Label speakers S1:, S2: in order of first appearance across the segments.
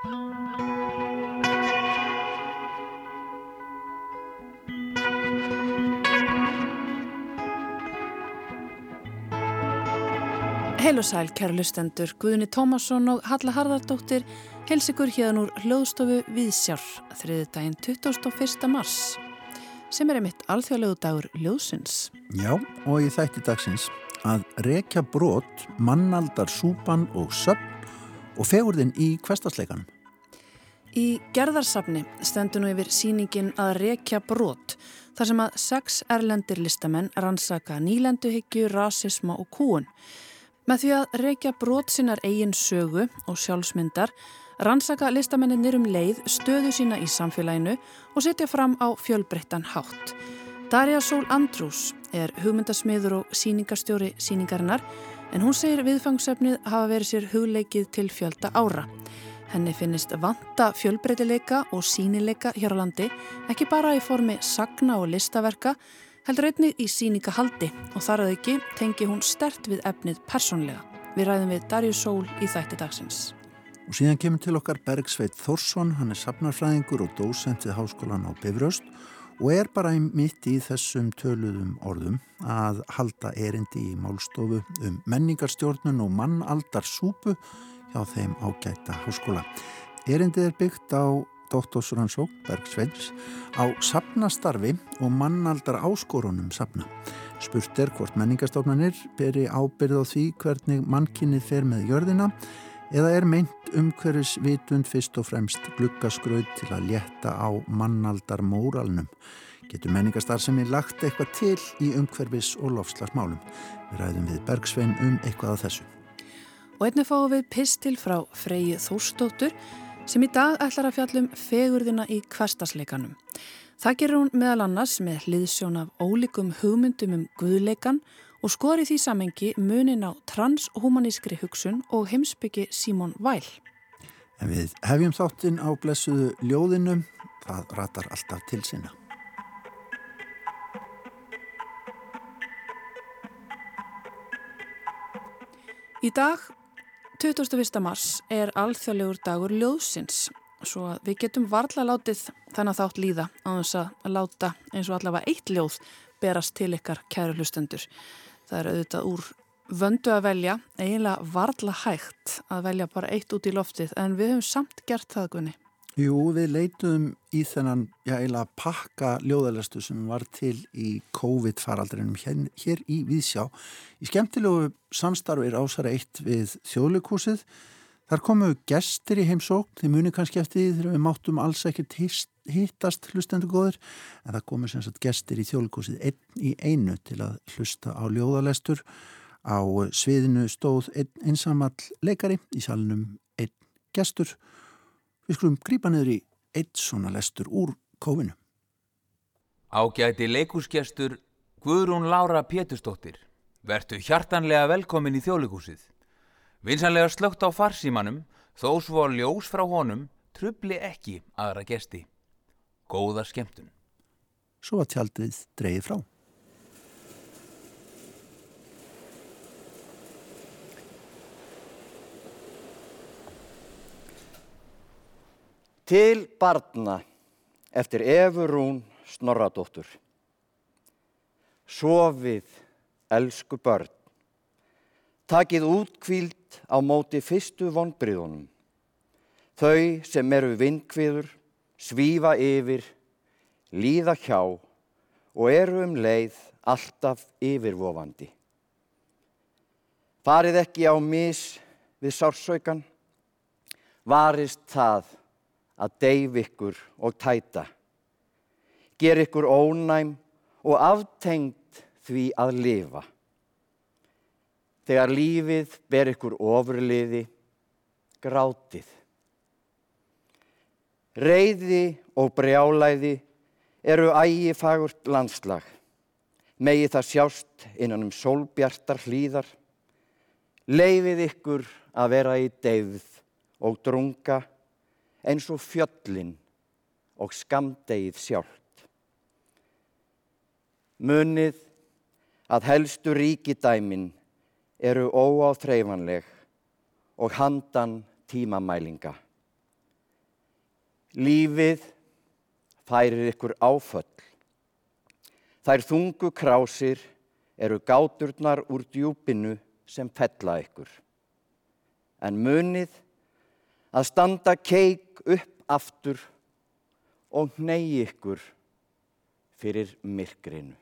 S1: Heil og sæl, kæra lustendur, Guðni Tómasson og Halla Harðardóttir hels ykkur hérna úr hljóðstofu Viðsjár, þriði daginn 21. mars, sem er einmitt alþjóðlegu dagur ljóðsins.
S2: Já, og í þætti dagsins að rekja brot, mannaldar, súpan og söpn og fegurðin í kvestasleikanum.
S1: Í gerðarsafni stendur nú yfir síningin að rekja brot, þar sem að sex erlendir listamenn rannsaka nýlenduhyggju, rasisma og kúun. Með því að reykja brot sinnar eigin sögu og sjálfsmyndar rannsaka listamennir um leið stöðu sína í samfélaginu og setja fram á fjölbreyttan hátt. Darja Sól Andrús er hugmyndasmiður og síningarstjóri síningarinnar en hún segir viðfangsefnið hafa verið sér hugleikið til fjölda ára. Henni finnist vanta fjölbreytileika og sínileika hér á landi ekki bara í formi sagna og listaverka heldur einnig í síningahaldi og þar að ekki tengi hún stert við efnið persónlega. Við ræðum við Darju Sól í þætti dagsins.
S2: Og síðan kemur til okkar Bergsveit Þórsson, hann er sapnarfræðingur og dósent við háskólan á Bifröst og er bara mitt í þessum töluðum orðum að halda erindi í málstofu um menningarstjórnun og mannaldar súpu hjá þeim ágæta háskóla. Erindið er byggt á Dóttorsrannsók Bergsveins á sapnastarfi og mannaldar áskorunum sapna. Spurt er hvort menningarstofnanir beri ábyrð á því hvernig mannkinnið fer með jörðina eða er meint umhverfis vitund fyrst og fremst gluggaskröð til að létta á mannaldar móralnum. Getur menningarstarfsemi lagt eitthvað til í umhverfis og lofslagsmálum. Við ræðum við Bergsvein um eitthvað af þessu.
S1: Og einnig fáum við pistil frá Freyju Þórstóttur sem í dag ætlar að fjallum fegurðina í kvastasleikanum. Það gerur hún meðal annars með hliðsjón af ólíkum hugmyndum um guðleikan og skori því samengi munin á transhumanískri hugsun og heimsbyggi Simon Weil.
S2: En við hefjum þáttinn á blessuðu ljóðinu, það ratar alltaf til sinna.
S1: Í dag 21. mars er alþjóðlegur dagur ljóðsins svo að við getum varla látið þannig að þátt líða á þess að láta eins og allavega eitt ljóð berast til ykkar kæru hlustendur. Það er auðvitað úr vöndu að velja, eiginlega varla hægt að velja bara eitt út í loftið en við höfum samt gert það gunni.
S2: Jú, við leituðum í þennan, já, eiginlega pakka ljóðalestu sem var til í COVID-faraldrinum hér, hér í Víðsjá. Í skemmtilegu samstarfið ásara eitt við þjóðleikúsið. Þar komu gestir í heimsókn, þið muni kannski eftir því þegar við máttum alls ekkert hittast hlustendu góður, en það komu sem sagt gestir í þjóðleikúsið einn í einu til að hlusta á ljóðalestur. Á sviðinu stóð einn einsamall leikari, í salunum einn gestur Við skulum grípa niður í eitt svona lestur úr kófinu.
S3: Ágæti leikúsgestur Guðrún Lára Péturstóttir. Vertu hjartanlega velkomin í þjóðleikúsið. Vinsanlega slögt á farsímanum, þó svo ljós frá honum, trubli ekki aðra gesti. Góða skemmtun.
S2: Svo að tjaldið dreyði frá.
S4: Til barna eftir Efurún Snorradóttur. Sofið, elsku börn. Takið útkvíld á móti fyrstu vonbriðunum. Þau sem eru vindkviður, svífa yfir, líða hjá og eru um leið alltaf yfirvofandi. Farið ekki á mis við sársaukan, varist það að deyf ykkur og tæta. Ger ykkur ónæm og aftengt því að lifa. Þegar lífið ber ykkur ofurliði, grátið. Reyði og brjálæði eru ægi fagurt landslag. Megi það sjást innan um sólbjartar hlýðar. Leifið ykkur að vera í deyð og drunga eins og fjöllin og skamdegið sjálft. Munið að helstu ríkidæmin eru óáþreifanleg og handan tímamælinga. Lífið færir ykkur áföll. Þær þungu krásir eru gáturnar úr djúpinu sem fella ykkur. En munið að standa keik upp aftur og ney ykkur fyrir myrkrinu.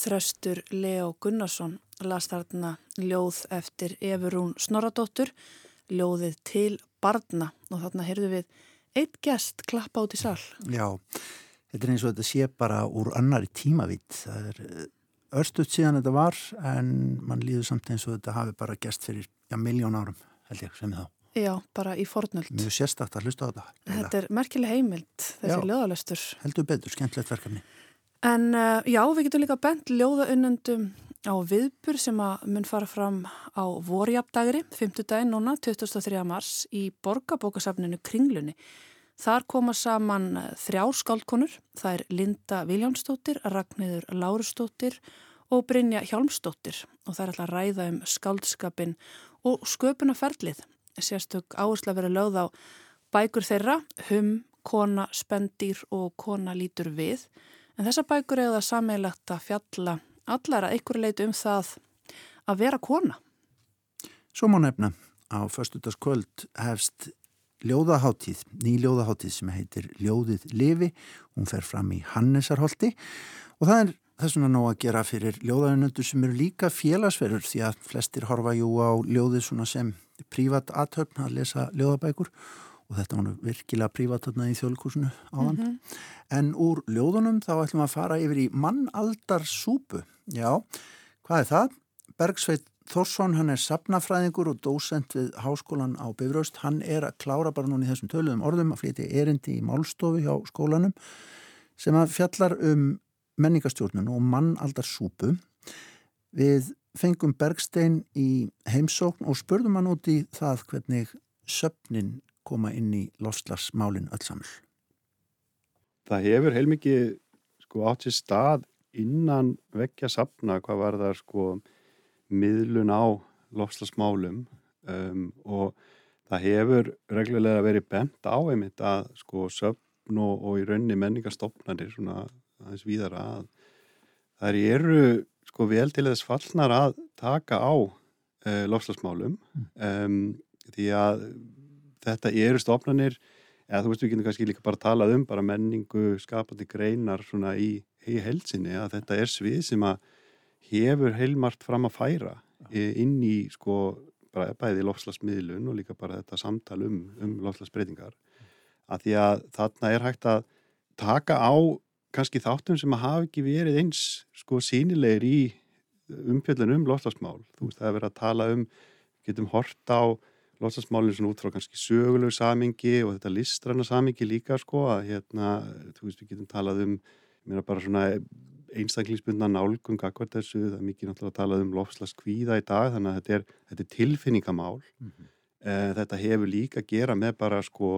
S1: Þröstur Leo Gunnarsson las þarna ljóð eftir Efurún Snorradóttur, ljóðið til barna og þarna heyrðu við eitt gest klappa út í sall.
S2: Já, þetta er eins og þetta sé bara úr annari tímavitt. Það er eh, örstuðt síðan þetta var en mann líður samt eins og þetta hafi bara gest fyrir já, miljón árum held ég sem þá.
S1: Já, bara í fornöld.
S2: Mjög sérstakt að hlusta á þetta.
S1: Þetta er merkileg heimild, þessi löðalöstur.
S2: Heldur betur, skemmtilegt verkefni.
S1: En uh, já, við getum líka bent ljóðaunnendum á viðbur sem að mun fara fram á vorjapdagri, 5. daginn núna, 23. mars í borgabókasafninu Kringlunni. Þar koma saman eh, þrjár skáldkonur, það er Linda Viljánsdóttir, Ragnæður Lárusdóttir og Brynja Hjálmsdóttir og það er alltaf að ræða um skáldskapin og sköpunaferlið. Sérstök áherslu að vera lögð á bækur þeirra, hum, kona, spendýr og kona lítur við En þessa bækur er það sameilagt að fjalla allar að einhverju leiti um það að vera kona.
S2: Svo má nefna á förstutaskvöld hefst ljóðaháttíð, ný ljóðaháttíð sem heitir Ljóðið lifi. Hún fer fram í Hannesarholti og það er þessuna nóg að gera fyrir ljóðaunöndur sem eru líka félagsverður því að flestir horfa jú á ljóðið sem prívat aðtöfn að lesa ljóðabækur og þetta var nú virkilega prívatatna í þjóðlíkusinu áðan. Mm -hmm. En úr ljóðunum þá ætlum við að fara yfir í mannaldarsúpu. Já, hvað er það? Bergsveit Þórsson, hann er sapnafræðingur og dósent við háskólan á Bifröst. Hann er að klára bara núna í þessum töluðum orðum að flytja erindi í málstofu hjá skólanum sem að fjallar um menningastjórnun og mannaldarsúpu. Við fengum Bergstein í heimsókn og spurðum hann út í það hvernig söpnin koma inn í lofslagsmálinn öll saml?
S5: Það hefur heilmikið sko, átt sér stað innan vekja sapna hvað var það sko miðlun á lofslagsmálum um, og það hefur reglulega verið bent á einmitt að sko söpn og, og í raunni menningarstofnarnir svona aðeins víðara að það eru sko vel til þess fallnar að taka á uh, lofslagsmálum um, því að þetta eru stofnanir eða þú veist við getum kannski líka bara talað um bara menningu, skapandi greinar svona í, í helsinni að þetta er svið sem að hefur heilmart fram að færa inn í sko bara bæði lofslagsmiðlun og líka bara þetta samtal um, um lofslagsbreytingar að því að þarna er hægt að taka á kannski þáttum sem að hafa ekki verið eins sko sínilegir í umfjöldun um lofslagsmál, þú veist það er verið að tala um, getum hort á lótsansmálinn svona út frá kannski sögulegu samingi og þetta listræna samingi líka sko að hérna, þú veist við getum talað um, ég meina bara svona einstaklingsbundna nálgung akkvært þessu, það er mikið náttúrulega að talað um lofslaskvíða í dag þannig að þetta er, þetta er tilfinningamál mm -hmm. uh, þetta hefur líka að gera með bara sko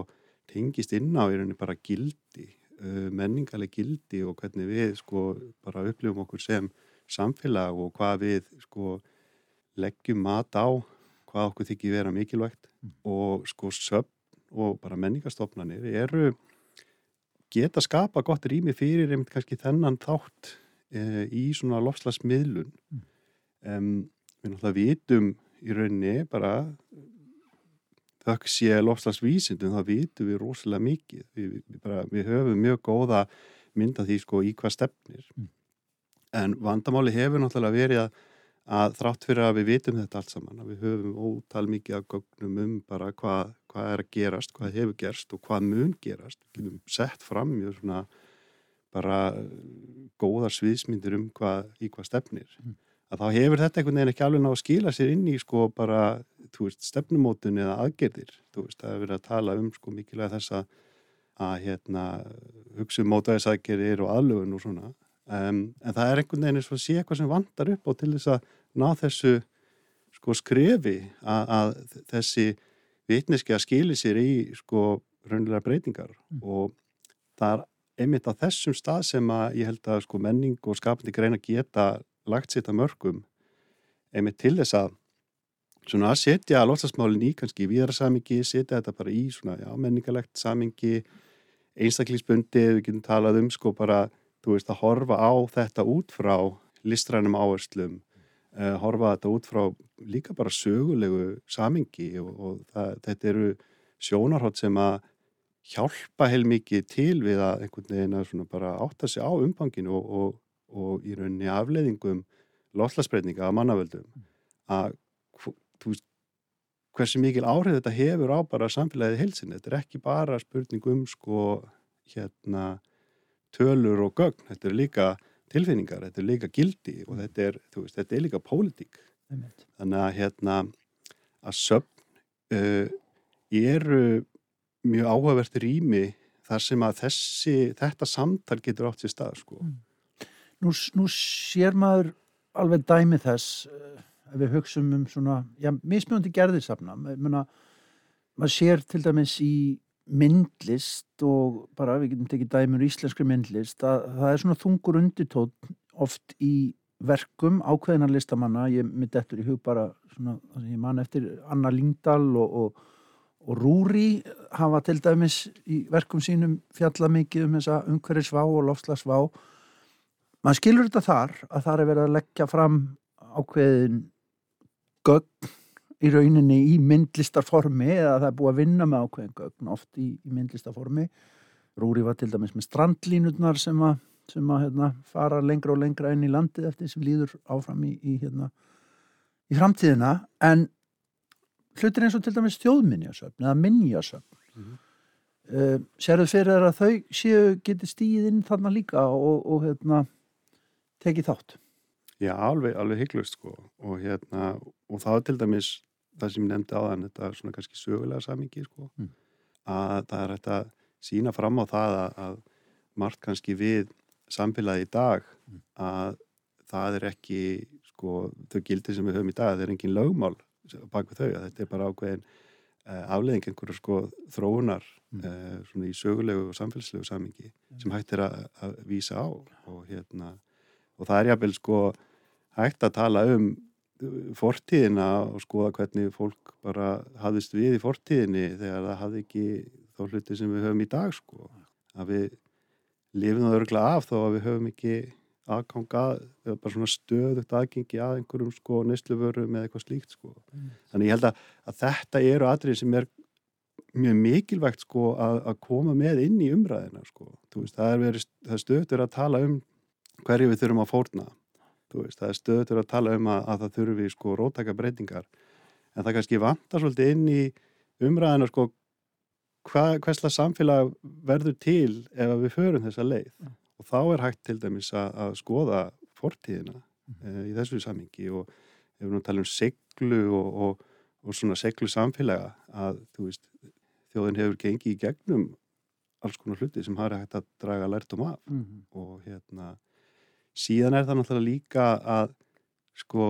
S5: tengist inn á í rauninni bara gildi uh, menningarleg gildi og hvernig við sko bara upplifum okkur sem samfélag og hvað við sko leggjum mat á hvað okkur þykir vera mikilvægt mm. og sko söpn og bara menningarstofnanir eru geta skapa gott rými fyrir einmitt kannski þennan þátt e, í svona lofslagsmiðlun mm. um, við náttúrulega vitum í rauninni bara þau sé lofslagsvísindum þá vitum við rosalega mikið við, við, bara, við höfum mjög góða mynda því sko í hvað stefnir mm. en vandamáli hefur náttúrulega verið að að þrátt fyrir að við vitum þetta allt saman að við höfum ótal mikið af gögnum um bara hvað, hvað er að gerast hvað hefur gerst og hvað mun gerast við getum sett fram mjög svona bara góðar sviðsmyndir um hvað, í hvað stefnir. Mm. að þá hefur þetta einhvern veginn ekki alveg ná að skila sér inn í sko bara veist, stefnumótun eða aðgerðir. Veist, það hefur verið að tala um sko mikilvæg þess að, að hérna, hugsa um mótæðisaðgerðir og aðlöfun og svona Um, en það er einhvern veginn eins og að sé eitthvað sem vandar upp og til þess að ná þessu sko skrefi að, að þessi vitneski að skili sér í sko raunlega breytingar mm. og það einmitt á þessum stað sem að ég held að sko menning og skapandi greina geta lagt sitt að mörgum einmitt til þess að svona að setja lofslagsmálinn í kannski víðara samingi, setja þetta bara í svona já, menningalegt samingi einstaklingsbundi, við getum talað um sko bara, þú veist, að horfa á þetta út frá listrænum áherslum uh, horfa þetta út frá líka bara sögulegu samingi og, og það, þetta eru sjónarhótt sem að hjálpa heil mikið til við að einhvern veginn að svona bara átta sig á umfanginu og, og, og í rauninni afleiðingum loslasbreyninga að mannavöldum. Að þú veist hversu mikil áhrif þetta hefur á bara samfélagið heilsinni, þetta er ekki bara spurning um sko hérna tölur og gögn, þetta er líka tilfinningar, þetta er líka gildi og þetta er, veist, þetta er líka pólitík þannig að hérna að söfn uh, eru mjög áhugavert rými þar sem að þessi, þetta samtal getur átt sér stað sko. Mm.
S2: Nú, nú sér maður alveg dæmi þess uh, ef við hugsaum um svona, já, mismjöndi gerðirsafna, maður sér til dæmis í myndlist og bara við getum tekið dæmur íslenskri myndlist að það er svona þungur undirtótt oft í verkum ákveðinar listamanna, ég mitt eftir í hug bara svona, ég man eftir Anna Lingdal og, og, og Rúri hafa til dæmis í verkum sínum fjalla mikið um þessa umhverfisvá og lofslagsvá maður skilur þetta þar að það er verið að leggja fram ákveðin gögn í rauninni í myndlistarformi eða það er búið að vinna með ákveðin gögn oft í, í myndlistarformi. Rúri var til dæmis með strandlínutnar sem að, sem að hérna, fara lengra og lengra inn í landið eftir sem líður áfram í, í, hérna, í framtíðina. En hlutir eins og til dæmis þjóðminjasöfn eða minjasöfn mm -hmm. uh, séruð fyrir að þau séu geti stíð inn þarna líka og, og hérna, tekið þátt?
S5: Já, alveg, alveg hygglust sko. Og hérna, og það er til dæmis það sem ég nefndi á þann, þetta er svona kannski sögulega samingi sko, mm. að það er þetta sína fram á það að, að margt kannski við samfélagi í dag mm. að það er ekki sko þau gildi sem við höfum í dag, það er engin lögmál bak við þau, að þetta er bara ákveðin uh, afleðing einhverju sko þróunar mm. uh, svona í sögulegu og samfélagslegu samingi sem hægt er að, að vísa á og hérna og það er jáfnvel sko hægt að tala um fortíðina og skoða hvernig fólk bara hafðist við í fortíðinni þegar það hafði ekki þá hluti sem við höfum í dag sko. að við lifum það örgulega af þó að við höfum ekki aðganga, eða bara svona stöðugt aðgengi að einhverjum sko nesluvörum eða eitthvað slíkt sko. Mm. Þannig ég held að, að þetta eru atrið sem er mjög mikilvægt sko að, að koma með inn í umræðina sko. Veist, það er, er stöður að tala um hverju við þurfum að fórna Veist, það er stöður að tala um að, að það þurfi sko rótaka breytingar en það kannski vantar svolítið inn í umræðina sko hversla samfélag verður til ef við förum þessa leið mm. og þá er hægt til dæmis að, að skoða fortíðina mm. e, í þessu samingi og ef við nú tala um seglu og, og, og svona seglu samfélaga að veist, þjóðin hefur gengið í gegnum alls konar hluti sem har hægt að draga lærtum af mm. og hérna síðan er það náttúrulega líka að sko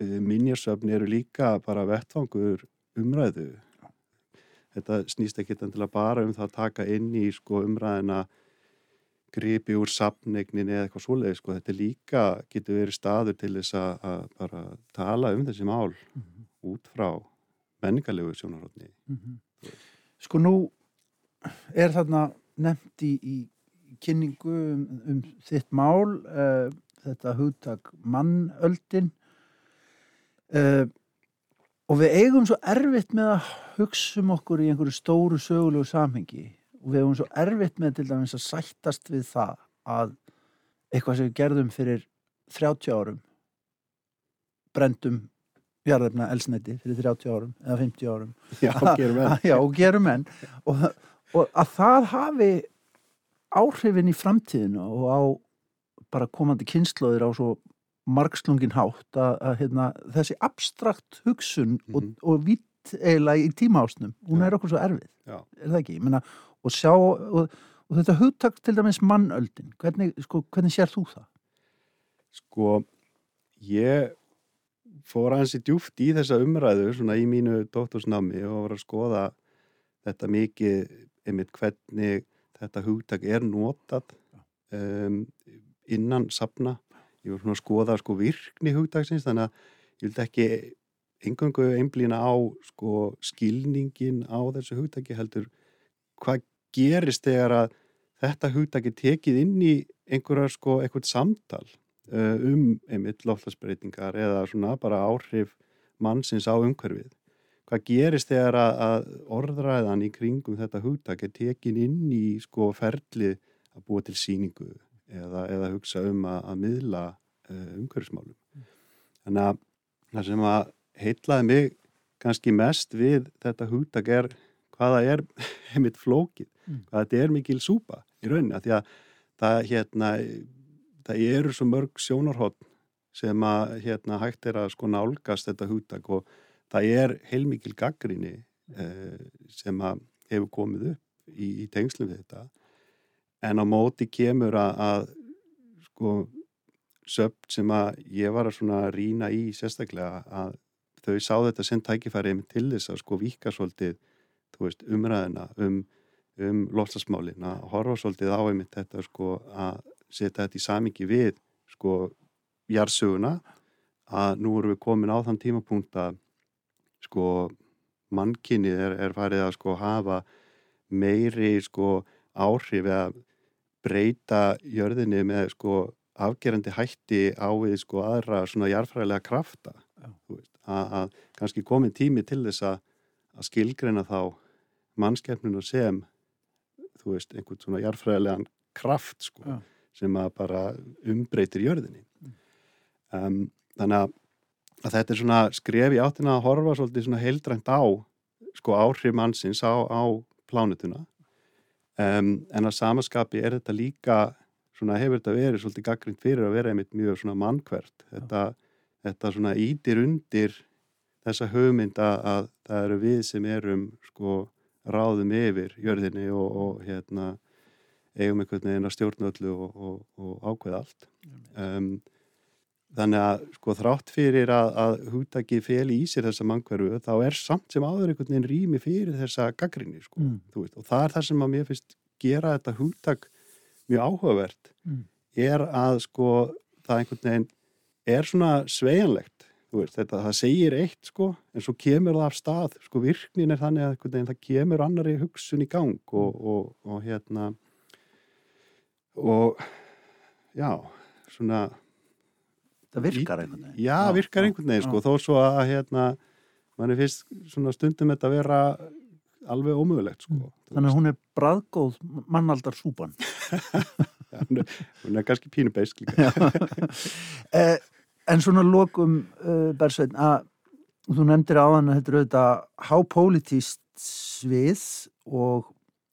S5: eh, minjarsöfni eru líka bara vettfangur umræðu þetta snýst ekki til að bara um það að taka inn í sko umræðina gripi úr sapnegnin eða eitthvað svoleið sko þetta líka getur verið staður til þess að, bara tala um þessi mál mm -hmm. út frá menningarlegu sjónarhóttni mm -hmm.
S2: Sko nú er þarna nefnt í, í kynningu um, um þitt mál uh, þetta hugtak mannöldin. Uh, og við eigum svo erfitt með að hugsa um okkur í einhverju stóru sögulegu samhengi. Og við eigum svo erfitt með til dæmis að sættast við það að eitthvað sem við gerðum fyrir 30 árum brendum jarðefna elsnæti fyrir 30 árum eða 50 árum.
S5: Já, gerum
S2: Já, gerum enn. Og, og að það hafi áhrifin í framtíðinu og á bara komandi kynnslóðir á svo margslungin hátt að, að hérna, þessi abstrakt hugsun mm -hmm. og, mhm. og vitt eiginlega í tímaásnum, hún er okkur svo erfið Já. er það ekki? Menna, og sjá og, og þetta hugtak til dæmis mannöldin, hvernig, sko, hvernig sér þú það?
S5: Sko ég fór aðeins í djúft í þessa umræðu svona í mínu dóttursnami og var að skoða þetta mikið einmitt hvernig þetta hugtak er notað um, innan sapna ég var svona að skoða sko virkni hugdagsins þannig að ég vildi ekki engangu einblýna á sko skilningin á þessu hugdagi heldur hvað gerist þegar að þetta hugdagi tekið inn í einhverja sko eitthvað samtal uh, um einmitt loftasbreytingar eða svona bara áhrif mannsins á umhverfið hvað gerist þegar að, að orðræðan í kringum þetta hugdagi tekin inn í sko ferlið að búa til síningu eða, eða hugsa um að, að miðla uh, umhverfismálum. Mm. Þannig að það sem að heitlaði mig kannski mest við þetta hugtak er hvaða er heimitt flókið, mm. hvaða þetta er mikil súpa í rauninni, að því að það, hérna, það eru svo mörg sjónarhótt sem að hérna, hægt er að sko nálgast þetta hugtak og það er heilmikil gaggrinni eh, sem hefur komið upp í, í tengslum við þetta. En á móti kemur að, að sko söpt sem að ég var að svona rína í sérstaklega að þau sá þetta sem tækifæri til þess að sko vika svolítið veist, umræðina um, um loftasmálin að horfa svolítið á einmitt þetta sko að setja þetta í samingi við sko jarsuguna að nú erum við komin á þann tímapunkt að sko mannkynnið er, er farið að sko hafa meiri sko áhrif eða breyta jörðinni með sko afgerandi hætti á við sko aðra svona jarfræðilega krafta. Að kannski komið tími til þess að, að skilgreina þá mannskefninu sem þú veist, einhvern svona jarfræðilegan kraft sko, Já. sem að bara umbreytir jörðinni. Um, þannig að, að þetta er svona skref í áttina að horfa svolítið svona heildrænt á sko áhrif mannsins á, á plánutuna um, en að samaskapi er þetta líka svona hefur þetta verið svolítið gaggrind fyrir að vera einmitt mjög svona mannkvert þetta, þetta svona ítir undir þessa hugmynda að það eru við sem erum sko ráðum yfir jörðinni og, og hérna eigum einhvern veginn að stjórna öllu og, og, og ákveða allt. Um, þannig að sko þrátt fyrir að, að húttaki feli í sér þessa mannkverfu þá er samt sem áður einhvern veginn rými fyrir þessa gaggrinni sko, mm. og það er það sem að mér finnst gera þetta húttak mjög áhugavert mm. er að sko það einhvern veginn er svona sveianlegt veist, þetta, það segir eitt sko en svo kemur það af stað sko virknin er þannig að veginn, það kemur annari hugsun í gang og, mm. og, og hérna og já svona
S2: það virkar einhvern veginn.
S5: Já, já virkar einhvern veginn sko. þó svo að hérna mann fyrst svona stundum þetta að vera alveg ómögulegt sko. Mm.
S2: Þannig að hún er bræðgóð mannaldar súpan
S5: hún, hún er kannski pínu beisk líka.
S2: Eh, En svona lokum uh, Bersveitn að þú nefndir á hann að þetta er auðvitað hápolítíst svið og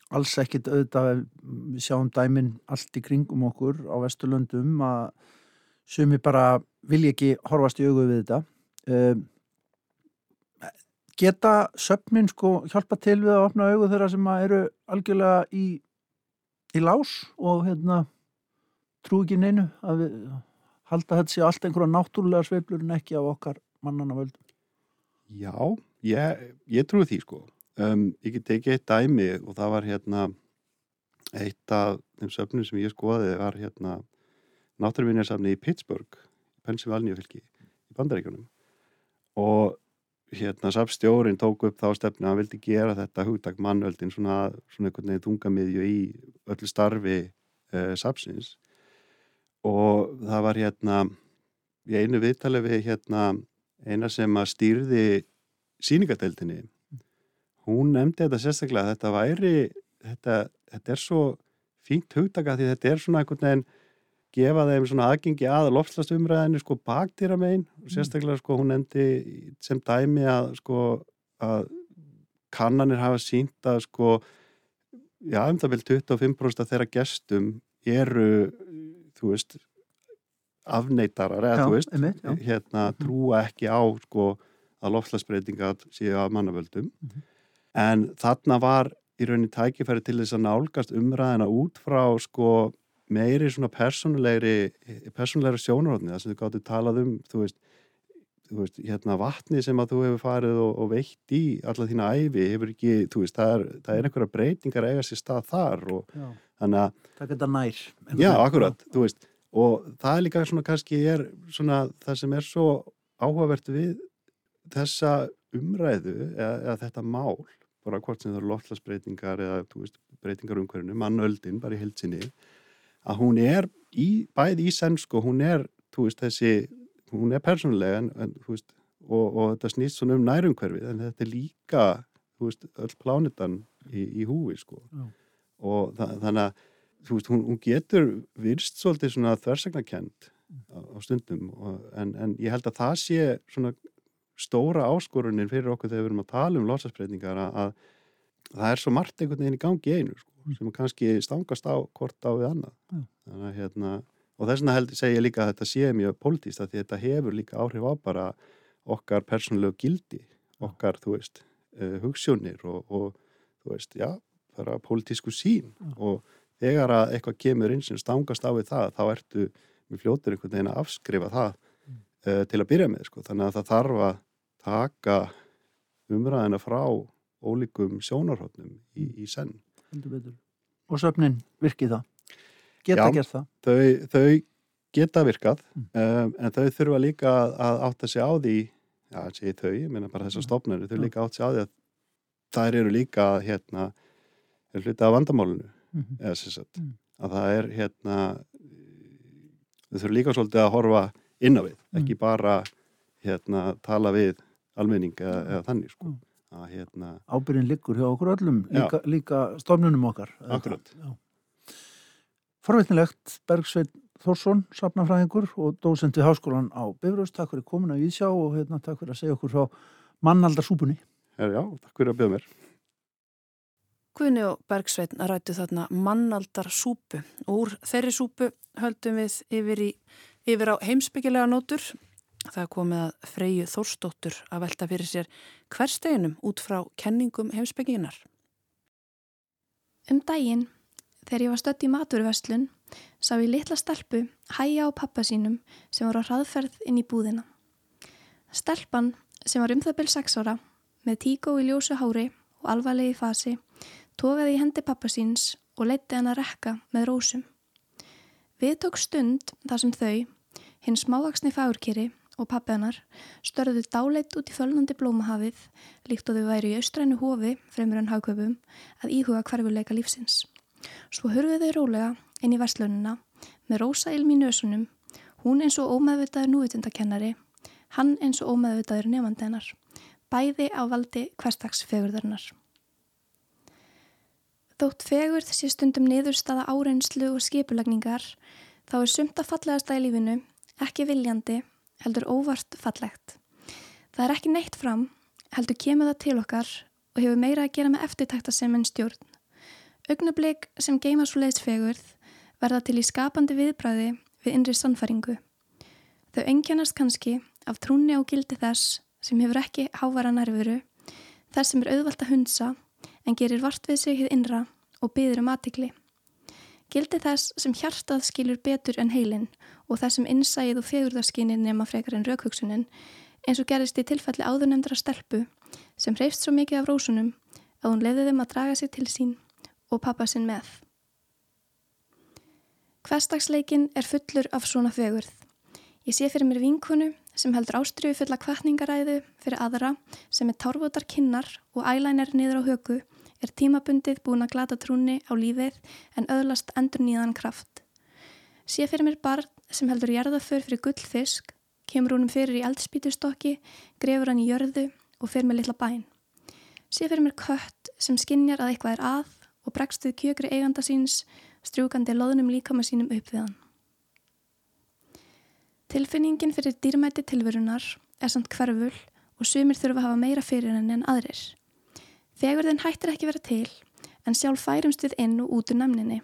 S2: alls ekkit auðvitað við sjáum dæmin allt í kringum okkur á Vesturlöndum að ég bara vilja ekki horfast í augu við þetta. Um, geta söfnin sko hjálpa til við að opna augu þeirra sem eru algjörlega í, í lás og hérna trú ekki neinu að við halda þetta sé allt einhverja náttúrulega sveiflur en ekki á okkar mannana völdum.
S5: Já, ég, ég trúi því sko. Um, ég get ekki eitt dæmi og það var hérna eitt af þeim söfnum sem ég skoði var hérna náttúruvinjarsafni í Pittsburgh Pennsylvania fylki í bandaríkunum og hérna safstjórin tók upp þá stefni að hann vildi gera þetta hugtak mannöldin svona, svona einhvern veginn þungamiðju í öllu starfi eh, safsins og það var hérna í einu viðtali við hérna eina sem að stýrði síningadeildinni hún nefndi þetta sérstaklega þetta væri þetta, þetta er svo fínt hugtaka því þetta er svona einhvern veginn gefa þeim svona aðgengi að loftslastumræðinu sko baktýra megin og mm. sérstaklega sko hún endi sem dæmi að sko að kannanir hafa sínt að sko já um það vil 25% af þeirra gestum eru þú veist afneitarar eða já, þú veist einmitt, hérna -hmm. trúa ekki á sko að loftslasbreytinga séu að mannavöldum mm -hmm. en þarna var í rauninni tækifæri til þess að nálgast umræðina út frá sko meiri svona persónulegri persónulegri sjónarhóttni það sem þau gáttu talað um þú veist, veist, hérna vatni sem að þú hefur farið og, og veitt í alla þína æfi hefur ekki, þú veist, það er, það er einhverja breytingar eiga sér stað þar og
S2: Já.
S5: þannig að,
S2: Það geta nær.
S5: já, akkurat, þú veist og það er líka svona kannski er svona það sem er svo áhugavert við þessa umræðu eða, eða þetta mál bara hvort sem það eru loftlasbreytingar eða þú veist, breytingar umhverfinu, mannöldin bara í heilsinni, að hún er í, bæði í sennsku, hún er þú veist, þessi, hún er persónulega en, en veist, og, og þetta snýst svona um nærumhverfið, en þetta er líka þú veist, öll plánitan í, í húfi, sko
S2: Já.
S5: og þa þannig að, þú veist, hún, hún getur virst svolítið svona þversagnakend á, á stundum, og, en, en ég held að það sé svona stóra áskorunin fyrir okkur þegar við erum að tala um losasbreytingar að, að það er svo margt einhvern veginn í gangi einu sko, sem kannski stangast á hvort á við annað
S2: Já.
S5: þannig að hérna og þess vegna segja ég líka að þetta sé mjög pólitíst að því að þetta hefur líka áhrif á bara okkar persónulegu gildi okkar, þú veist, uh, hugssjónir og, og þú veist, já bara pólitísku sín
S2: Já.
S5: og þegar að eitthvað kemur inn sem stangast á við það, þá ertu við fljótur einhvern veginn að afskrifa það uh, til að byrja með, sko, þannig að það þarf að taka umræðina frá ólíkum sjónarhóttnum í, í senn.
S2: Og söfnin virkið það. Geta
S5: Já.
S2: gert það.
S5: Þau, þau geta virkað
S2: Mm.
S5: um, en þau þurfa líka að, átta sig á því, já, segi þau, ég meina bara þessar stofnir, þau
S2: Já.
S5: líka átta sig á því að þær eru líka hérna, er hluti af vandamálinu,
S2: Mhm.
S5: eða sem sagt,
S2: Mm.
S5: að það er hérna, þau þurfa líka svolítið að horfa inn á við,
S2: Mm.
S5: ekki bara hérna, tala við almenning eða, eða þannig, sko. Að hérna,
S2: Ábyrðin liggur hjá okkur öllum, líka, líka stofnunum okkar.
S5: Akkurat.
S2: Já. Forvitnilegt, Bergsveit Þórsson, safnafræðingur og dósent við háskólan á Bifröst. Takk fyrir komin að viðsjá og hérna, takk fyrir að segja okkur frá mannaldarsúpunni.
S5: er, já, takk fyrir að byrja mér.
S1: Guðni og Bergsveitn rættu þarna mannaldar súpu og úr þeirri súpu höldum við yfir, í, yfir á heimsbyggilega nótur. Það er komið að Freyju Þórsdóttur að velta fyrir sér hversteginum út frá kenningum heimsbygginginar.
S6: Um daginn, þegar ég var stödd í maturverslun, sá ég litla stelpu hæja á pappa sínum sem var á hraðferð inn í búðina. Stelpan, sem var um það byrj 6 ára, með tíkó í ljósu hári og alvarlegi fasi, tókaði í hendi pappa síns og leitti hann að rekka með rósum. Við tók stund þar sem þau, hinn smávaksni fagurkeri og pappi hennar, störðu dáleitt út í fölnandi blómahafið, líkt og þau væri í austrænu hofi, fremur en hagköpum, að íhuga hverfuleika lífsins. Svo hurfið þau rólega inn í verslununa með rosa ilm í nösunum, hún eins og ómeðvitaður núvitundakennari, hann eins og ómeðvitaður nefandi hennar, bæði á valdi hverstagsfegurðarinnar. Þótt fegurð sé stundum niðurstaða áreynslu og skipulagningar, þá er sumt að fallegasta í lífinu, ekki viljandi, heldur óvart fallegt. Það er ekki neitt fram, heldur kemur það til okkar og hefur meira að gera með eftirtækta sem en stjórn. Augnablík sem geima svo leiðsfegurð verða til í skapandi viðbræði við innri sannfæringu. Þau engjannast kannski af trúni á gildi þess sem hefur ekki hávara nærveru, þess sem er auðvalt að hundsa en gerir vart við sig hið innra og byður um aðtikli. Gildi þess sem hjartað skilur betur en heilin og þess sem innsæið og fegurðarskinni nema frekar en raukvöksunin eins og gerist í tilfelli áðurnemndra stelpu sem hreifst svo mikið af rósunum að hún leiði þeim að draga sig til sín og pappa sinn með. Hverstagsleikin er fullur af svona fegurð. Ég sé fyrir mér vinkunu sem heldur ástriðu fulla kvartningaræðu fyrir aðra sem er tárvotar kinnar og ælænir niður á höku er tímabundið búin að glata trúni á lífið en öðlast endur nýðan kraft. Sé fyrir mér barn sem heldur jarðaför fyrir gullfisk, kemur húnum fyrir í eldspítustokki, grefur hann í jörðu og fyrir með litla bæn. Sé fyrir mér kött sem skinjar að eitthvað er að og bregst við kjökri eiganda síns, strjúkandi loðnum líkama sínum upp við hann. Tilfinningin fyrir dýrmæti tilverunar er samt hverful og sumir þurfa að hafa meira fyrir henni en aðrir. Fegurðin hættir ekki vera til, en sjálf færumst við inn og út úr namninni.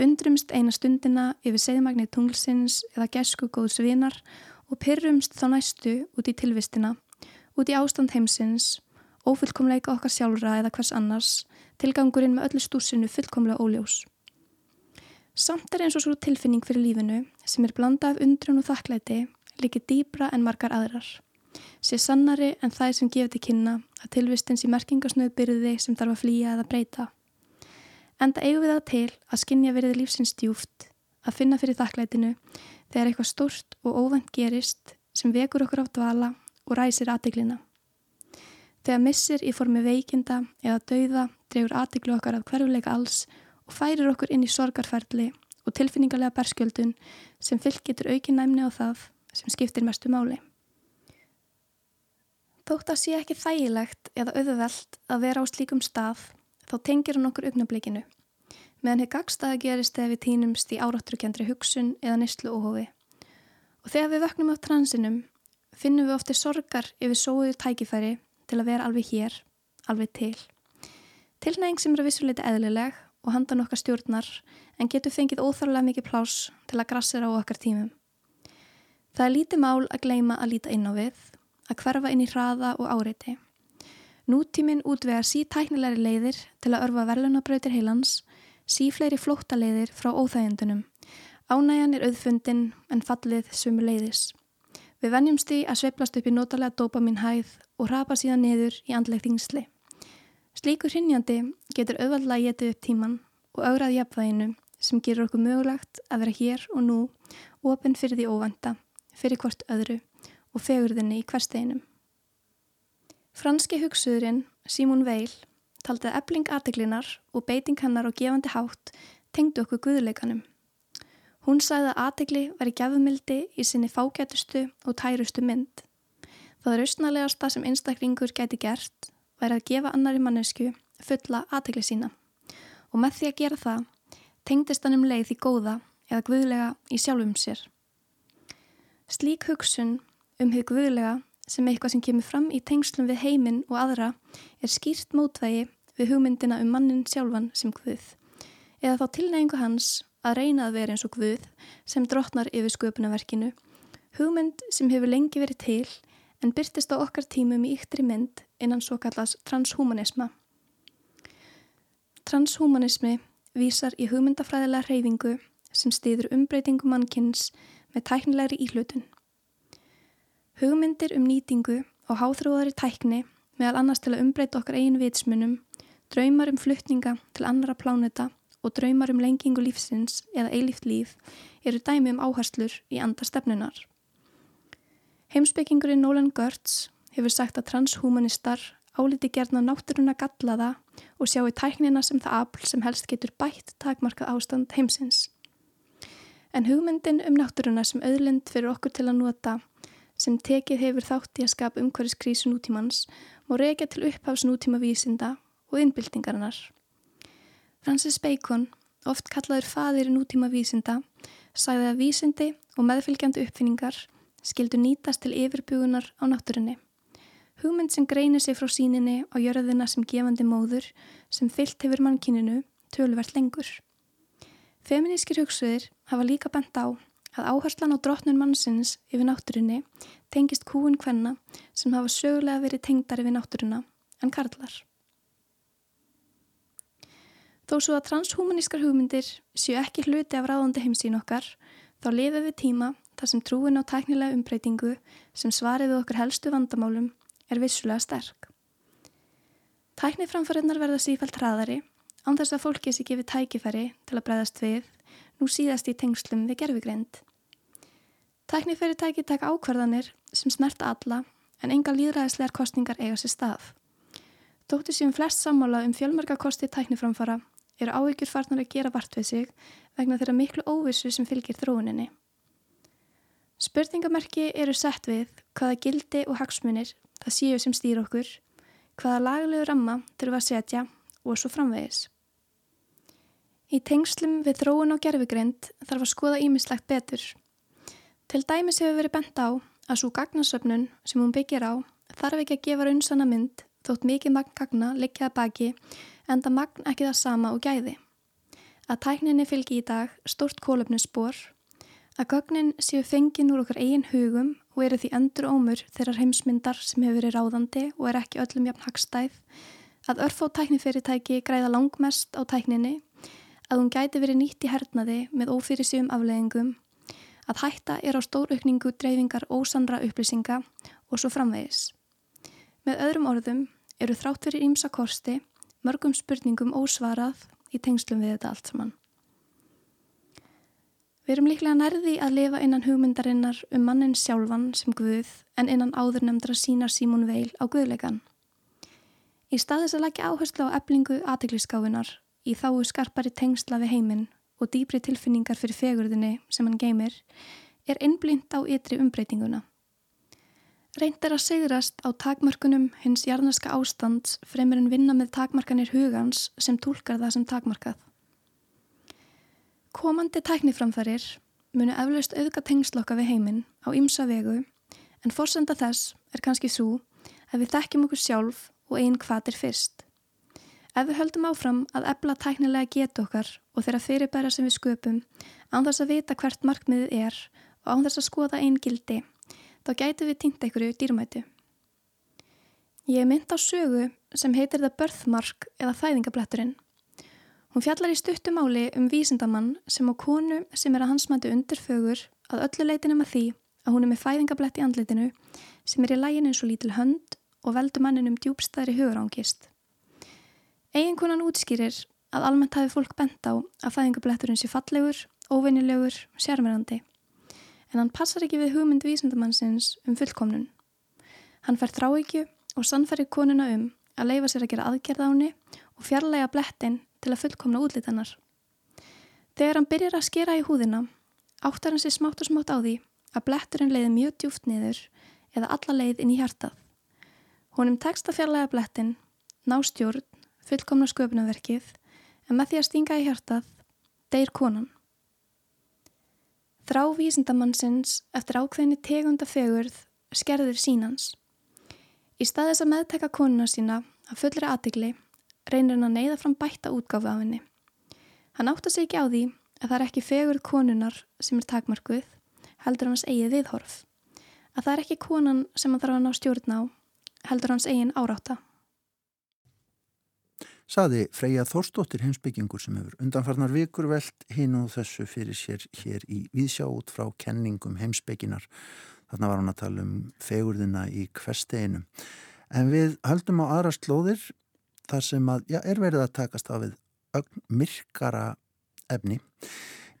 S6: Undrumst eina stundina yfir segðmagni tunglsins eða gesku góðs vinar og pyrrumst þá næstu út í tilvistina, út í ástand heimsins, ófullkomleika okkar sjálfra eða hvers annars, tilgangurinn með öllu stúsinu fullkomlega óljós. Samt er eins og svo tilfinning fyrir lífinu sem er blanda af undrun og þakklæti, líkið dýbra en margar aðrar. sé sannari en það sem gefur til kynna að tilvistins í merkingarsnöðu byrði sem þarf að flýja eða breyta. Enda eigum við það til að skinja verið lífsins djúft, að finna fyrir þakklætinu þegar eitthvað stórt og óvænt gerist sem vekur okkur á dvala og ræsir aðteglina. Þegar missir í formi veikinda eða dauða drefur aðteglu okkar af hverfuleika alls og færir okkur inn í sorgarferðli og tilfinningarlega berskjöldun sem fylg getur aukin næmni á það sem skiptir mestu máli. Þótt að sé ekki þægilegt eða auðveld að vera á slíkum stað þá tengir hann okkur augnablikinu meðan hefur gagstaða gerist þegar við týnumst í árátturkjandri hugsun eða nýstlu óhófi. Og þegar við vöknum á transinum finnum við ofti sorgar yfir sóðu tækifæri til að vera alveg hér, alveg til. Tilnæging sem eru vissuleiti eðlileg og handan okkar stjórnar en getur fengið óþarlega mikið plás til að grassera á okkar tímum. Það er lítið mál að gleima að líta inn á við, að hverfa inn í hraða og áreiti. Nútíminn útvegar sítæknilegri leiðir til að örfa verlunabrautir heilans, sífleiri flóttaleiðir frá óþægjendunum. Ánægjan er auðfundin en fallið sumu leiðis. Við venjumst því að sveiplast upp í notalega dopamin hæð og rapa síðan niður í andleg þingsli. Slíkur hrinnjandi getur auðvaldlega getið upp tíman og augrað jafnvæginu sem gerur okkur mögulegt að vera hér og nú ofinn fyrir því óvenda, fyrir hvort öðru og fegurðinni í hversteginum. Franski hugsuðurinn Simon Weil taldi að ebling aðteglinnar og beiting hennar og gefandi hátt tengdu okkur guðleikanum. Hún sagði að aðtegli veri gefumildi í sinni fágætustu og tærustu mynd. Það er austnalegasta sem einstaklingur gæti gert væri að gefa annari mannesku fulla aðtegli sína og með því að gera það tengdist hann um leið í góða eða guðlega í sjálfum sér. Slík hugsun um hug guðlega sem eitthvað sem kemur fram í tengslum við heiminn og aðra er skýrt mótvægi við hugmyndina um mannin sjálfan sem guð eða þá tilnægingu hans að reyna að vera eins og guð sem drotnar yfir sköpunaverkinu hugmynd sem hefur lengi verið til en byrtist á okkar tímum í yktri mynd innan svo kallast transhumanisma. Transhumanismi vísar í hugmyndafræðilega reyfingu sem stýður umbreytingu mannkynns með tæknilegri íhlutun. Hugmyndir um nýtingu og háþróðari tækni meðal annars til að umbreyta okkar eigin vitsmunum, draumar um fluttninga til annara pláneta og draumar um lengingu lífsins eða eilíft líf eru dæmi um áherslur í andar stefnunar. Heimsbyggingurinn Nolan Gertz hefur sagt að transhumanistar áliti gerna náttúruna gallaða og sjáu tæknina sem það afl sem helst getur bætt takmarkað ástand heimsins. En hugmyndin um náttúruna sem auðlind fyrir okkur til að nota sem tekið hefur þátt í að skapa umhverfiskrísu nútímans má reykja til upphafs nútíma vísinda og innbyltingarinnar. Francis Bacon, oft kallaður fadir nútíma vísinda, sagði að vísindi og meðfylgjandi uppfinningar skildu nýtast til yfirbugunar á náttúrunni. Hugmynd sem greinir sig frá síninni á jörðina sem gefandi móður sem fyllt hefur mannkyninu tölvert lengur. Feminískir hugsuðir hafa líka bent á að áherslan á drotnun mannsins yfir náttúrunni tengist kúun hvenna sem hafa sögulega verið tengdar yfir náttúruna en karlar. Þó svo að transhumanískar hugmyndir séu ekki hluti af ráðandi heimsín okkar, þá lifið við tíma þar sem trúin á tæknilega umbreytingu sem svarið við okkur helstu vandamálum er vissulega sterk. Tækniframförinnar verða sífælt hraðari án þess að fólki sé gefið tækifæri til að breyðast við nú síðast í tengslum við gerfugreind. Tæknifyrirtæki taka ákvarðanir sem snert alla en enga líðræðislegar kostningar eiga sér stað. Dóttir sem flest sammála um fjölmarkakosti tækniframfara eru áhyggjur farnar að gera vart við sig vegna þeirra miklu óvissu sem fylgir þróuninni. Spurningamerki eru sett við hvaða gildi og hagsmunir það séu sem stýr okkur, hvaða laglegu ramma þurfum að setja og svo framvegis. Í tengslum við þróun og gerfugrind þarf að skoða ímislegt betur. Til dæmis hefur verið bent á að svo gagnasöfnun sem hún byggir á þarf ekki að gefa raunsanna mynd þótt mikið magn gagna likjaða baki en það magn ekki það sama og gæði. Að tækninni fylgi í dag stort kólöfnusspor, að gögnin séu fengin úr okkur eigin hugum og eru því endur ómur þeirrar heimsmyndar sem hefur verið ráðandi og er ekki öllum jafn hagstæð, að örf á tæknifyrirtæki græða langmest á tækninni, að hún gæti verið nýtt í hernaði með ófyrirsjöfum afleðingum, að hætta er á stóraukningu dreifingar ósanra upplýsinga og svo framvegis. Með öðrum orðum eru þrátt fyrir ímsa kosti mörgum spurningum ósvarað í tengslum við þetta allt saman. Við erum líklega nærði að lifa innan hugmyndarinnar um mannin sjálfan sem Guð en innan áður nefndra sínar Símún Veil á Guðleikan. Í staðis að leggja áherslu á eblingu aðtegliskáfinar í þáu skarpari tengsla við heiminn og dýbri tilfinningar fyrir fegurðinni sem hann geymir er innblind á ytri umbreytinguna. Reynd er að sigrast á takmarkunum hins jarnaska ástands fremur en vinna með takmarkanir hugans sem tólkar það sem takmarkað. Komandi tækniframfærir munu eflaust auðga tengslokka við heiminn á ymsa vegu en fórsenda þess er kannski svo að við þekkjum okkur sjálf og einn hvað er fyrst. Ef við höldum áfram að ebla tæknilega geta okkar og þeirra fyrirbæra sem við sköpum án þess að vita hvert markmiðið er og án þess að skoða einn gildi þá gætu við týnt einhverju dýrmætu. Ég mynd á sögu sem heitir það börðmark eða fæðingabletturinn. Hún fjallar í stuttumáli um vísindamann sem á konu sem er að hans mætu undirfögur að öllu leitinum að því að hún er með fæðingablett í andleitinu sem er í lægin eins og lítil hönd og veldur manninum djúbstæðri hugurángist. Eginkonan útskýrir að almennt hafi fólk bent á að fæðingabletturinn sé fallegur, óvinnilegur, sérmerandi en hann passar ekki við hugmynd vísindamannsins um fullkomnun. Hann fær þráikju og sannfæri konuna um að leifa sér að gera aðgerð á henni og fjarlæga blettin til að fullkomna útlítanar. Þegar hann byrjar að skera í húðina, áttar hann sér smátt og smátt á því að bletturinn leiði mjög djúft niður eða alla leið inn í hjartað. Honum tekst að fjarlæga blettin, ná stjórn, fullkomna sköpunarverkið, en með því að stinga í hjartað, deyr konan. Þrá vísindamannsins eftir ákveðinni tegunda fegurð skerður sínans. Í staðis að meðteka konuna sína að fullri aðtegli reynir hann að neyða fram bætta útgáfu af henni. Hann átta sig ekki á því að það er ekki fegurð konunar sem er takmarkuð, heldur hans eigið viðhorf. Að það er ekki konan sem hann þarf að ná stjórn á, heldur hans eigin áráta
S2: saði Freyja Þórstóttir heimsbyggingur sem hefur undanfarnar vikur veld hinn og þessu fyrir sér hér í viðsjá út frá kenningum heimsbygginar. Þarna var hann að tala um fegurðina í hversteginu. En við höldum á aðra slóðir þar sem að, já, er verið að takast af við myrkara efni.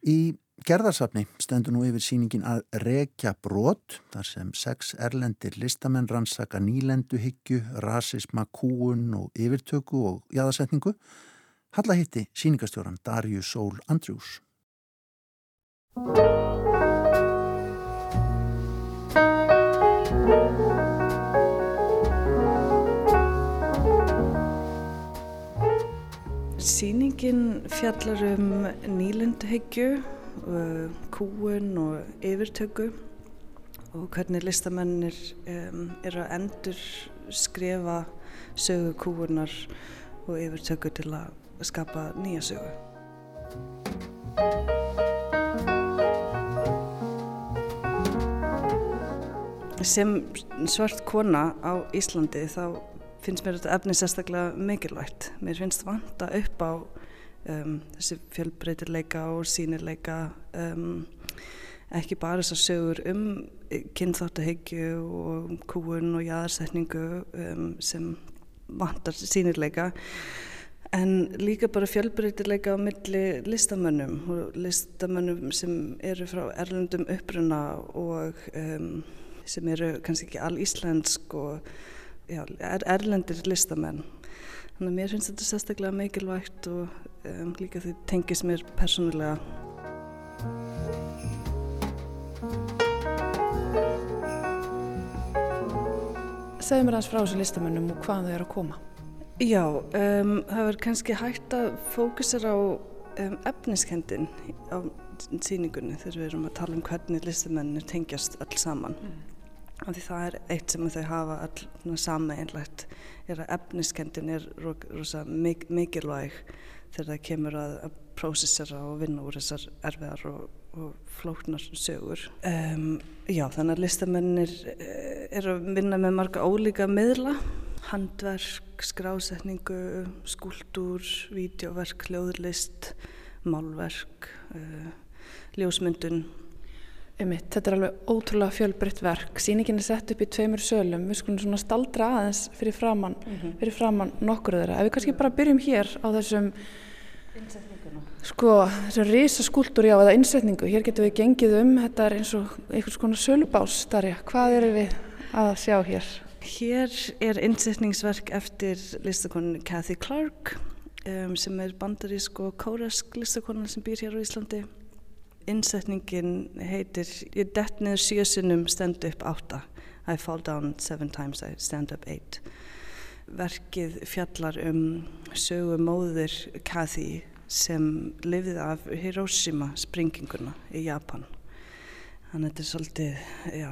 S2: Í gerðarsafni stendur nú yfir síningin að rekja brot, þar sem sex erlendir listamenn rannsaka nýlenduhyggju, rasisma, kúun og yfirtöku og jæðasetningu. Halla hitti síningastjóran Darju Sól Andrjús.
S7: Sýningin fjallar um nýlenduhyggju Uh, kúun og yfirtöku og hvernig listamennir um, eru að endur skrifa sögu kúunar og yfirtöku til að skapa nýja sögu. Sem svart kona á Íslandi þá finnst mér þetta efni sérstaklega mikilvægt. Mér finnst vanta upp á um, þessi fjölbreytileika og sínileika um, ekki bara þessar sögur um kynþáttahyggju og kúun og jæðarsetningu um, sem vantar sínileika en líka bara fjölbreytileika á milli listamönnum og listamönnum sem eru frá erlendum uppruna og um, sem eru kannski ekki all íslensk og já, er, erlendir listamenn Þannig að mér finnst þetta sérstaklega mikilvægt og um, líka því tengis mér persónulega.
S1: Segðu mér aðeins frá þessu listamönnum og hvað þau eru að koma.
S7: Já, um, það verður kannski hægt að fókusera á um, efniskendin á síningunni þegar við erum að tala um hvernig listamennir tengjast öll saman. Mm. Því það er eitt sem þau hafa all sameinlegt er að efniskendin er rosa mik mikilvæg þegar það kemur að, að prósessera og vinna úr þessar erfiðar og, og flóknar sögur. Um, já, þannig að listamennir eh, er að vinna með marga ólíka miðla, handverk, skrásetningu, skúldur, vídeoverk, hljóðlist, málverk, uh, ljósmyndun
S1: Einmitt, þetta er alveg ótrúlega fjölbreytt verk. Sýningin er sett upp í tveimur sölum. Við skulum svona staldra aðeins fyrir framann, mm -hmm. fyrir framann nokkur þeirra. Ef við kannski bara byrjum hér á þessum sko, þessum risaskúltúr já, eða innsetningu. Hér getum við gengið um, þetta er eins og einhvers konar sölubás, Darja. Hvað eru við að sjá hér?
S7: Hér er innsetningsverk eftir listakonin Cathy Clark um, sem er bandarísk og kórask listakonin sem býr hér á Íslandi innsetningin heitir ég dett niður sjösunum stand up átta. I fall down seven times I stand up eight. Verkið fjallar um sögu móður Kathy sem lifið af Hiroshima springinguna í Japan. Þannig að þetta er svolítið já,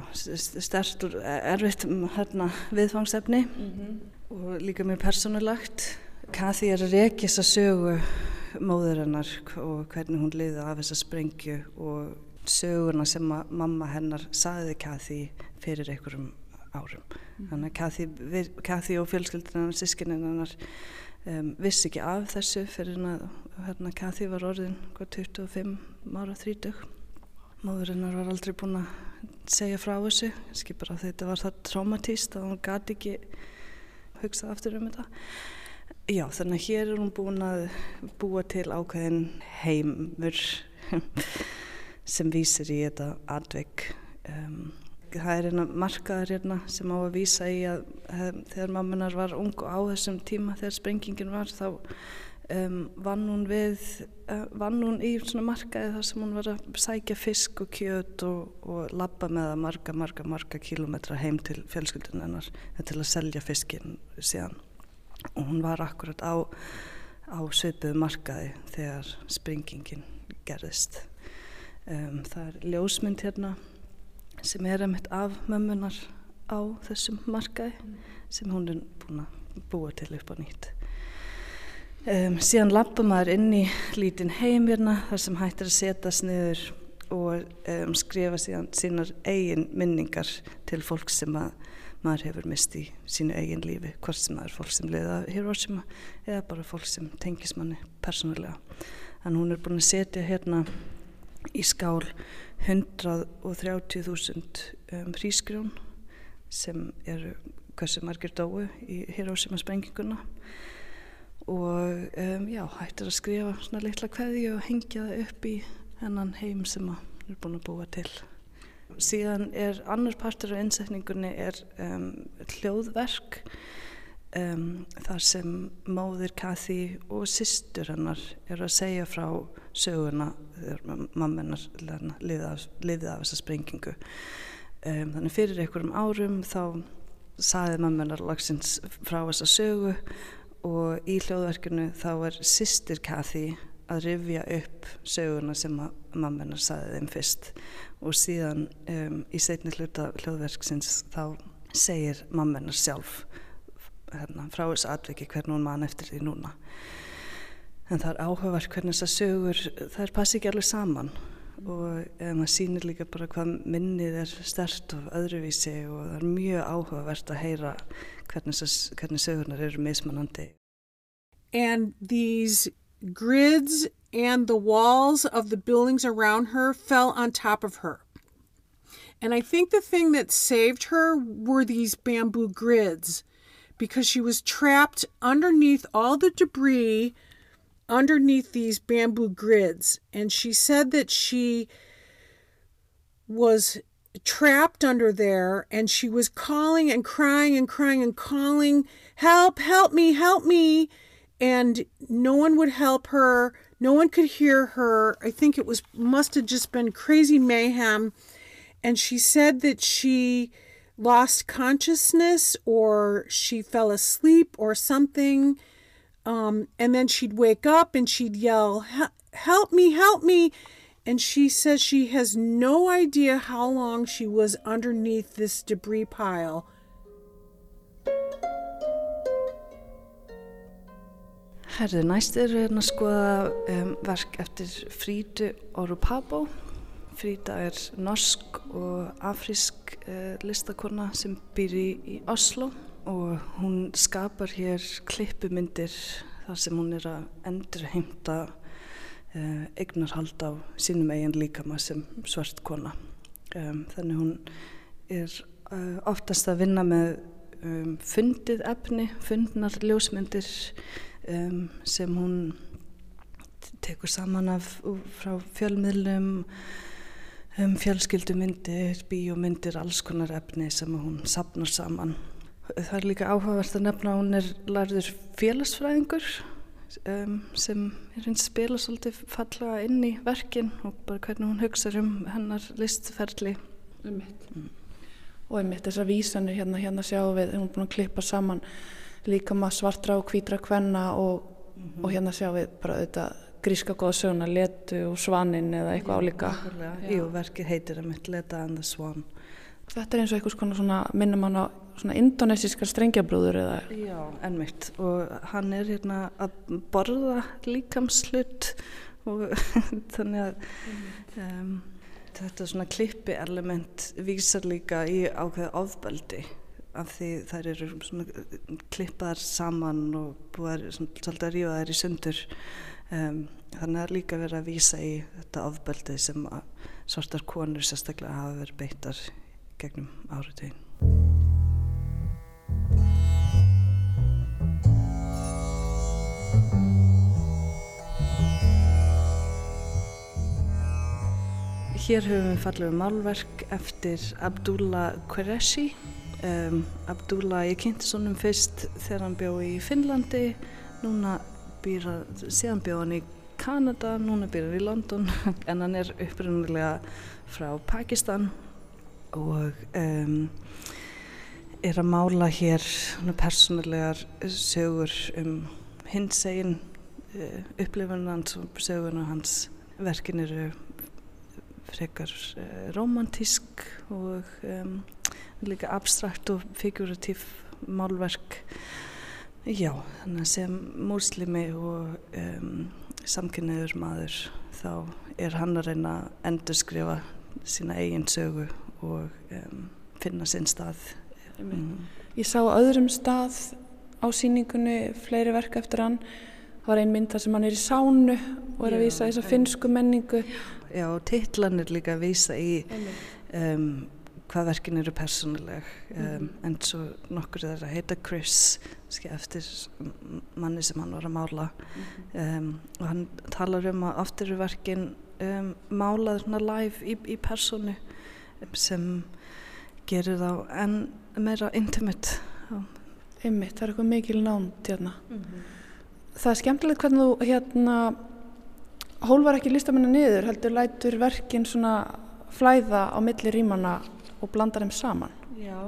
S7: stert og erfitt hérna, viðfangsefni. Mm -hmm. og líka mér persónulegt. Kathy er að reykja þessa sögu móður hennar og hvernig hún liði af þessa sprengju og sögurna sem mamma hennar saði Kathy fyrir einhverjum árum. Mm. Þannig að Kathy og fjölskyldina sískininn hennar um, vissi ekki af þessu fyrir að hérna, Kathy var orðin 25 ára 30. Móður hennar var aldrei búin að segja frá þessu, skipur að þetta var það traumatíst að hún gati ekki hugsað aftur um þetta. Já, þannig að hér er hún búin að búa til ákveðin heimur sem vísir í þetta atvegg. Um, það er eina markaður hérna sem á að vísa í að um, þegar mammanar var ung á þessum tíma þegar sprengingin var þá um, vann hún við, uh, vann hún í svona markaði þar sem hún var að sækja fisk og kjöt og, og labba með það marga, marga, marga kílometra heim til fjölskyldunennar til að selja fiskin síðan og hún var akkurat á, á sveipuðu markaði þegar springingin gerðist. Um, það er ljósmynd hérna sem er emitt af mömmunar á þessum markaði sem hún er búin að búa til upp á nýtt. Um, síðan lappa maður inn í lítinn heim hérna þar sem hættir að setjast niður og um, skrifa síðan sínar eigin minningar til fólk sem að maður hefur mist í sínu eigin lífi hvort sem það er fólk sem liða Hiroshima eða bara fólk sem tengis manni persónulega. Þannig hún er búin að setja hérna í skál 130.000 um, hrísgrjón sem eru hversu margir dói í Hiroshima sprenginguna og um, já, hættir að skrifa svona litla kveði og hengja það upp í hennan heim sem hann er búin að búa til síðan er annar partur af innsetningunni er um, hljóðverk um, þar sem móðir Kathy og sýstur hennar eru að segja frá söguna þegar mammenar liðið af þessa sprengingu. Um, þannig fyrir einhverjum árum þá saði mammenar lagsins frá þessa sögu og í hljóðverkinu þá er sýstir Kathy að rifja upp söguna sem mammenar saði þeim fyrst. Og síðan um, í setni hluta hljóðverksins þá segir mammenar sjálf hérna, frá þess aðviki hvernig hún mann eftir því núna. En það er áhugavert hvernig þessar sögur er passi ekki alveg saman. Og það sýnir líka bara hvað minnið er stert og öðruvísi og það er mjög áhugavert að heyra hvernig, hvernig sögurnar eru mismanandi
S8: And these grids and the walls of the buildings around her fell on top of her. And I think the thing that saved her were these bamboo grids because she was trapped underneath all the debris underneath these bamboo grids. And she said that she was trapped under there and she was calling and crying and crying and calling, Help, help me, help me. And no one would help her no one could hear her. I think it was must have just been crazy mayhem. And she said that she lost consciousness or she fell asleep or something. Um, and then she'd wake up and she'd yell, Help me, help me. And she says she has no idea how long she was underneath this debris pile
S7: Herði, næst er hérna að skoða um, verk eftir Frídu Orupabo. Frída er norsk og afrísk uh, listakonna sem býr í, í Oslo og hún skapar hér klippumyndir þar sem hún er að endurheimta uh, eignarhald á sínum eigin líkama sem svart kona. Um, þannig hún er uh, oftast að vinna með um, fundið efni, fundnar ljósmyndir um, sem hún tekur saman af frá fjölmiðlum, um, fjölskyldumyndir, bíómyndir, alls konar efni sem hún sapnar saman. Það er líka áhugavert að nefna að hún er lærður félagsfræðingur um, sem er hins spila svolítið fallega inn í verkin og bara hvernig hún hugsa um hennar listferðli
S1: um mm. og einmitt þessar vísanir hérna, hérna sjáum við, hún er búin að klippa saman líka maður svartra og hvítra kvenna og, mm -hmm. og hérna sjáum við bara auðvitað gríska góða söguna letu og svanin eða eitthvað álíka.
S7: Jú, verkið heitir að mitt leta and the swan.
S1: Þetta er eins og eitthvað svona minnum hann á svona indonesískar strengjabrúður eða?
S7: Já, ennmitt og hann er hérna að borða líkamslutt og þannig að um, þetta svona klippi element vísar líka í ákveða ofbeldi af því þær eru svona klippaðar saman og búið svolítið að rífa þær í sundur um, þannig að líka vera að vísa í þetta ofbeldi sem svartar konur sérstaklega hafa verið beittar gegnum áriðtegin Hér höfum við fallið um málverk eftir Abdullah Qureshi. Um, Abdullah, ég kynnti svonum fyrst þegar hann bjóð í Finnlandi, núna býr hann, síðan bjóð hann í Kanada, núna býr hann í London, en hann er upprunnulega frá Pakistan og um, er að mála hér persónulegar sögur um hins egin uh, upplifunans og söguna hans. Verkin eru frekar uh, romantísk og um, líka abstrakt og figuratív málverk. Já, þannig að sem múslimi og um, samkynniður maður þá er hann að reyna að endurskrifa sína eigin sögu og um, finna sinn stað.
S1: Mm. Ég sá öðrum stað á síningunni fleiri verk eftir hann. Það var ein mynd þar sem hann er í sánu og er að vísa þess að finsku menningu.
S7: Já, og titlanir líka að vísa í um, hvað verkin eru persónuleg um, mm. en svo nokkur að heita Chris eftir manni sem hann var að mála mm. um, og hann talar um að oft eru verkin um, málað live í, í persónu sem gerir þá enn meira intimate
S1: Einmitt, það er eitthvað mikil námt hérna mm -hmm. Það er skemmtilegt hvernig þú hérna hólvar ekki listamennu niður heldur lætur verkin svona flæða á milli rýmana og blanda þeim saman?
S7: Já,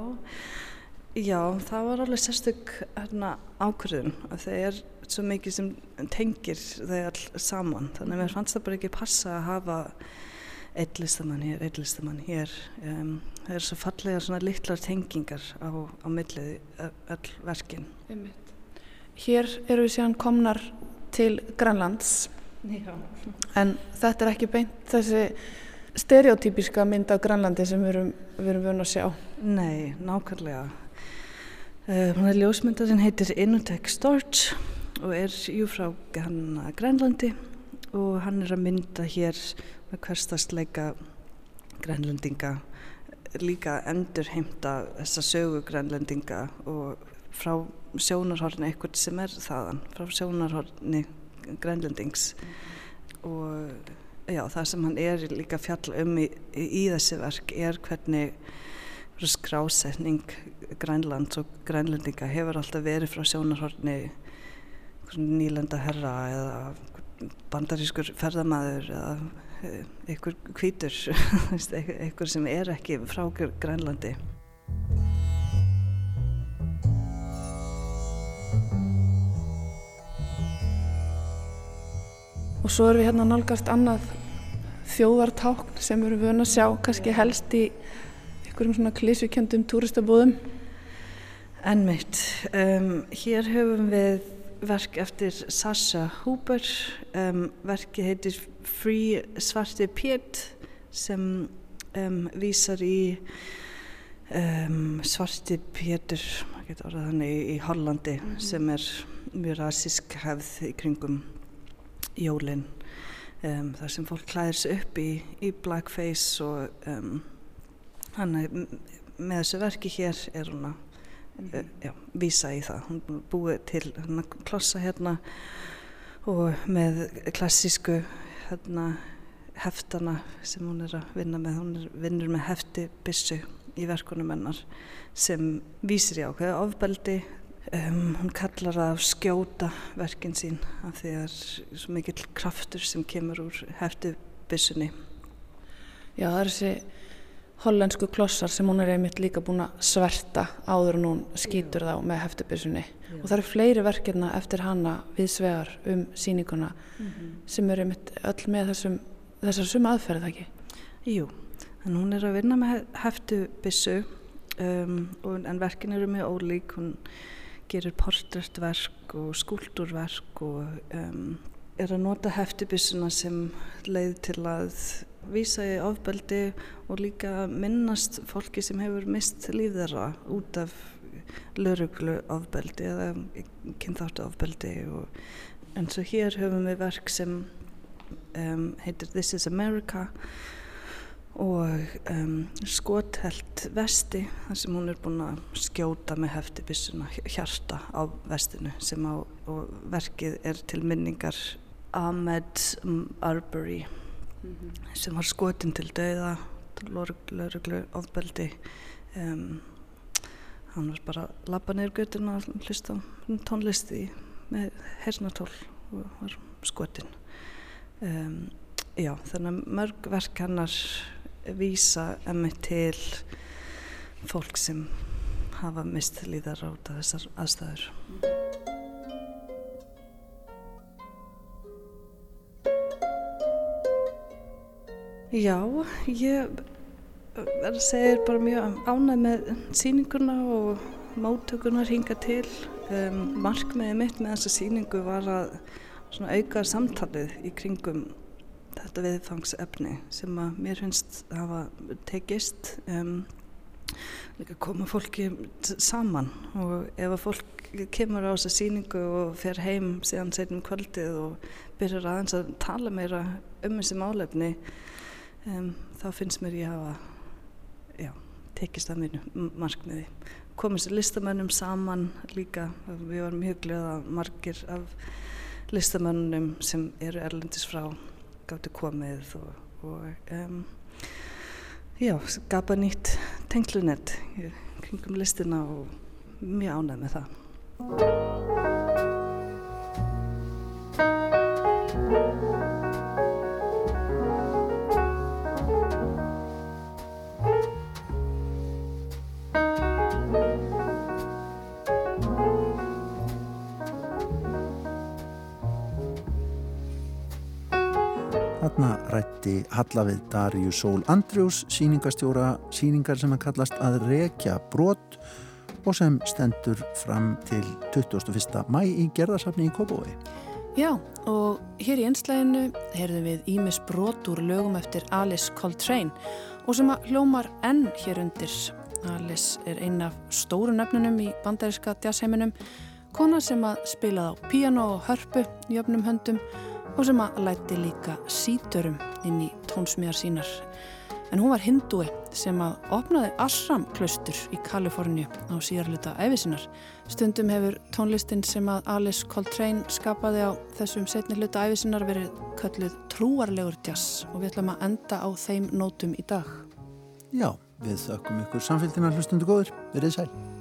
S7: já það var alveg sérstök hérna, ákvörðun að það er svo mikið sem tengir þau all saman. Þannig að mér fannst það bara ekki passa að hafa eitt listamann hér, eitt listamann hér. Um, það er svo fallega svona litlar tengingar á, á millið öll verkin.
S1: Hér eru við síðan komnar til Grænlands. Já. En þetta er ekki beint þessi stereotypíska mynd af Grænlandi sem við erum, við erum vöna að sjá.
S7: Nei, nákvæmlega. Uh, hún er ljósmynda sem heitir Inutech Storch og er jú frá hann að Grænlandi og hann er að mynda hér með hverstastleika grænlendinga líka endur heimta þessa sögu grænlendinga og frá sjónarhorni eitthvað sem er þaðan, frá sjónarhorni grænlendings og já, það sem hann er líka fjall um í, í, í þessi verk er hvernig skrásetning Grænlands og grænlendinga hefur alltaf verið frá sjónarhorni nýlenda herra eða bandarískur ferðamæður eða eh, einhver kvítur einhver sem er ekki frá Grænlandi
S1: og svo erum við hérna nálgast annað þjóðartákn sem við erum vöna að sjá kannski helst í einhverjum svona klísukjöndum túristabúðum.
S7: Ennmeitt um, hér höfum við verk eftir Sasha Huber. Um, verki heitir Free Svarti Pét sem um, vísar í Svarti Pétur í, í Hollandi mm -hmm. sem er mjög rasísk hefð í kringum jólinn um, þar sem fólk klæðir sig upp í, í blackface og um, Þannig með þessu verki hér er hún að mm -hmm. já, vísa í það. Hún búið til hérna, klossa hérna og með klassísku hérna, heftana sem hún er að vinna með. Hún er, vinnur með hefti bissu í verkunum hennar sem vísir í ákveðu ofbeldi. Um, hún kallar að skjóta verkin sín af því að það er svo mikill kraftur sem kemur úr hefti bissunni.
S1: Já, það er þessi hollensku klossar sem hún er einmitt líka búin að sverta áður en hún skýtur þá með heftubissunni og það eru fleiri verkefna eftir hana við svegar um síninguna mm -hmm. sem eru einmitt öll með þessum, þessar suma aðferð ekki?
S7: Jú, en hún er að vinna með heftubissu um, en verkin eru mjög ólík hún gerir portrættverk og skúldurverk og um, er að nota heftubissuna sem leið til að vísa í ofbeldi og líka minnast fólki sem hefur mist þeirra út af lauruglu ofbeldi eða kynþáttu ofbeldi og eins og hér höfum við verk sem um, heitir This is America og um, skothelt vesti þar sem hún er búin að skjóta með hefti bissuna hjarta á vestinu sem á verkið er til minningar Ahmed Arbery mm -hmm. sem var skotin til dauða lauruglu ofbeldi um, hann var bara að lappa neyru götuna og hlusta tónlisti með hernatól og var skotin um, já þannig að mörg verk hannar vísa emmi til fólk sem hafa mist líðar át af þessar aðstæður Já, ég verður að segja bara mjög ánæg með síninguna og móttökunar hinga til. Um, markmiðið mitt með þessa síningu var að auka samtalið í kringum þetta viðfangsefni sem að mér finnst hafa tekist. Um, líka koma fólki saman og ef að fólk kemur á þessa síningu og fer heim síðan setjum kvöldið og byrjar aðeins að tala meira um þessi málefni um, þá finnst mér ég hafa já, tekist að mínu markmiði komið sér listamönnum saman líka við varum mjög glöða margir af listamönnum sem eru erlendis frá gáttu komið og, og um, já, skapa nýtt tenglunett kringum listina og mjög ánæg með það
S2: Þarna rætti Hallavið Darju Sól Andrjús síningastjóra síningar sem að kallast að rekja brot og sem stendur fram til 21. mæ í gerðarsafni í Kópavói.
S1: Já, og hér í einslæginu heyrðum við Ímis brot úr lögum eftir Alice Coltrane og sem að hljómar enn hér undir. Alice er einn af stóru nöfnunum í bandaríska jazzheiminum, kona sem að spilaði á piano og hörpu í öfnum höndum og sem að læti líka sítörum inn í tónsmíðar sínar. En hún var hindúi sem að opnaði Ashram klaustur í Kaliforníu á síðarluta æfisinnar. Stundum hefur tónlistin sem að Alice Coltrane skapaði á þessum setni hluta æfisinnar verið kölluð trúarlegur jazz og við ætlum að enda á þeim nótum í dag.
S2: Já, við þökkum ykkur samfélgina hlustundu góður. Verðið sæl.